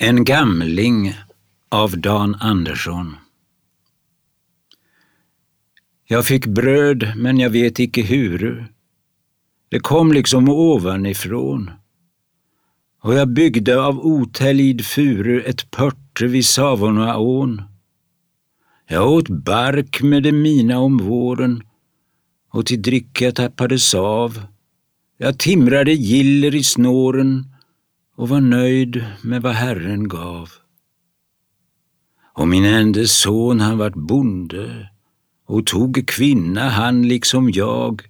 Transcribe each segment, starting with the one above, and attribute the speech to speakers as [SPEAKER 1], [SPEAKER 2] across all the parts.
[SPEAKER 1] En gamling av Dan Andersson. Jag fick bröd, men jag vet icke huru. Det kom liksom ovanifrån. Och jag byggde av otäljd furu ett pörte vid Savonaån. Jag åt bark med det mina om våren och till dricka tappades av. Jag timrade giller i snåren och var nöjd med vad Herren gav. Och min ende son han vart bonde och tog kvinna han liksom jag.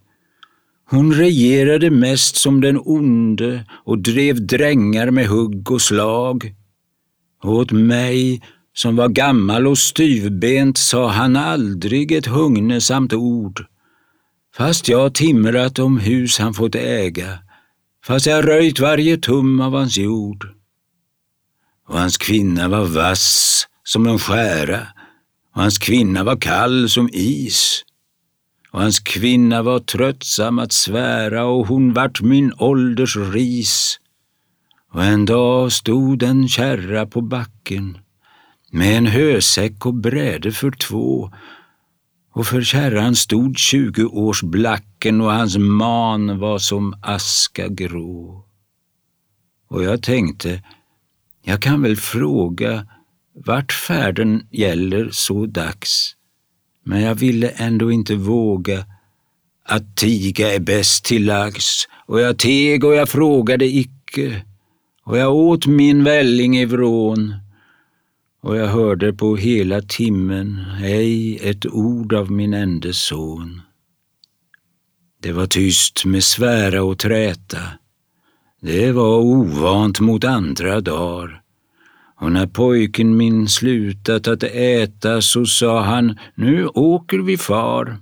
[SPEAKER 1] Hon regerade mest som den onde och drev drängar med hugg och slag. Och åt mig som var gammal och styvbent sa han aldrig ett hugnesamt ord. Fast jag timrat om hus han fått äga fast jag röjt varje tum av hans jord. Och hans kvinna var vass som en skära och hans kvinna var kall som is. Och hans kvinna var tröttsam att svära och hon vart min ålders ris. Och en dag stod en kärra på backen med en hösäck och bräde för två och för kärran stod tjugo års black blacken och hans man var som aska grå. Och jag tänkte, jag kan väl fråga vart färden gäller så dags, men jag ville ändå inte våga att tiga är bäst till lags och jag teg och jag frågade icke och jag åt min välling i vrån och jag hörde på hela timmen ej ett ord av min ende son. Det var tyst med svära och träta. Det var ovant mot andra dagar. Och när pojken min slutat att äta så sa han, nu åker vi far.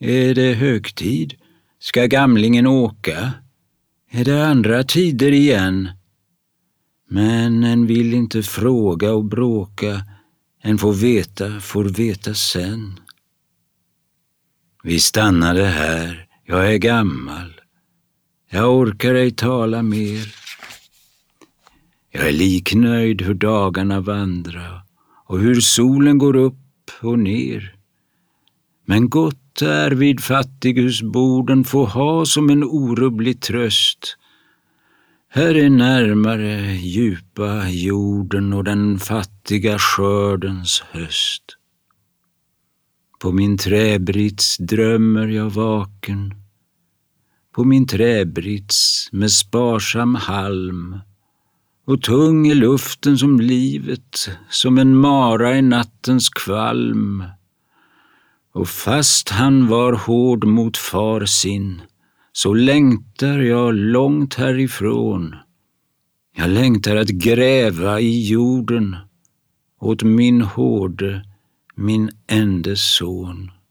[SPEAKER 1] Är det högtid? Ska gamlingen åka? Är det andra tider igen? Men en vill inte fråga och bråka, en får veta, får veta sen. Vi stannade här, jag är gammal. Jag orkar ej tala mer. Jag är liknöjd hur dagarna vandra och hur solen går upp och ner. Men gott är vid fattighusborden få ha som en orubblig tröst här är närmare djupa jorden och den fattiga skördens höst. På min träbrits drömmer jag vaken, på min träbrits med sparsam halm och tung i luften som livet, som en mara i nattens kvalm. Och fast han var hård mot far sin, så längtar jag långt härifrån. Jag längtar att gräva i jorden åt min hårde, min ende son.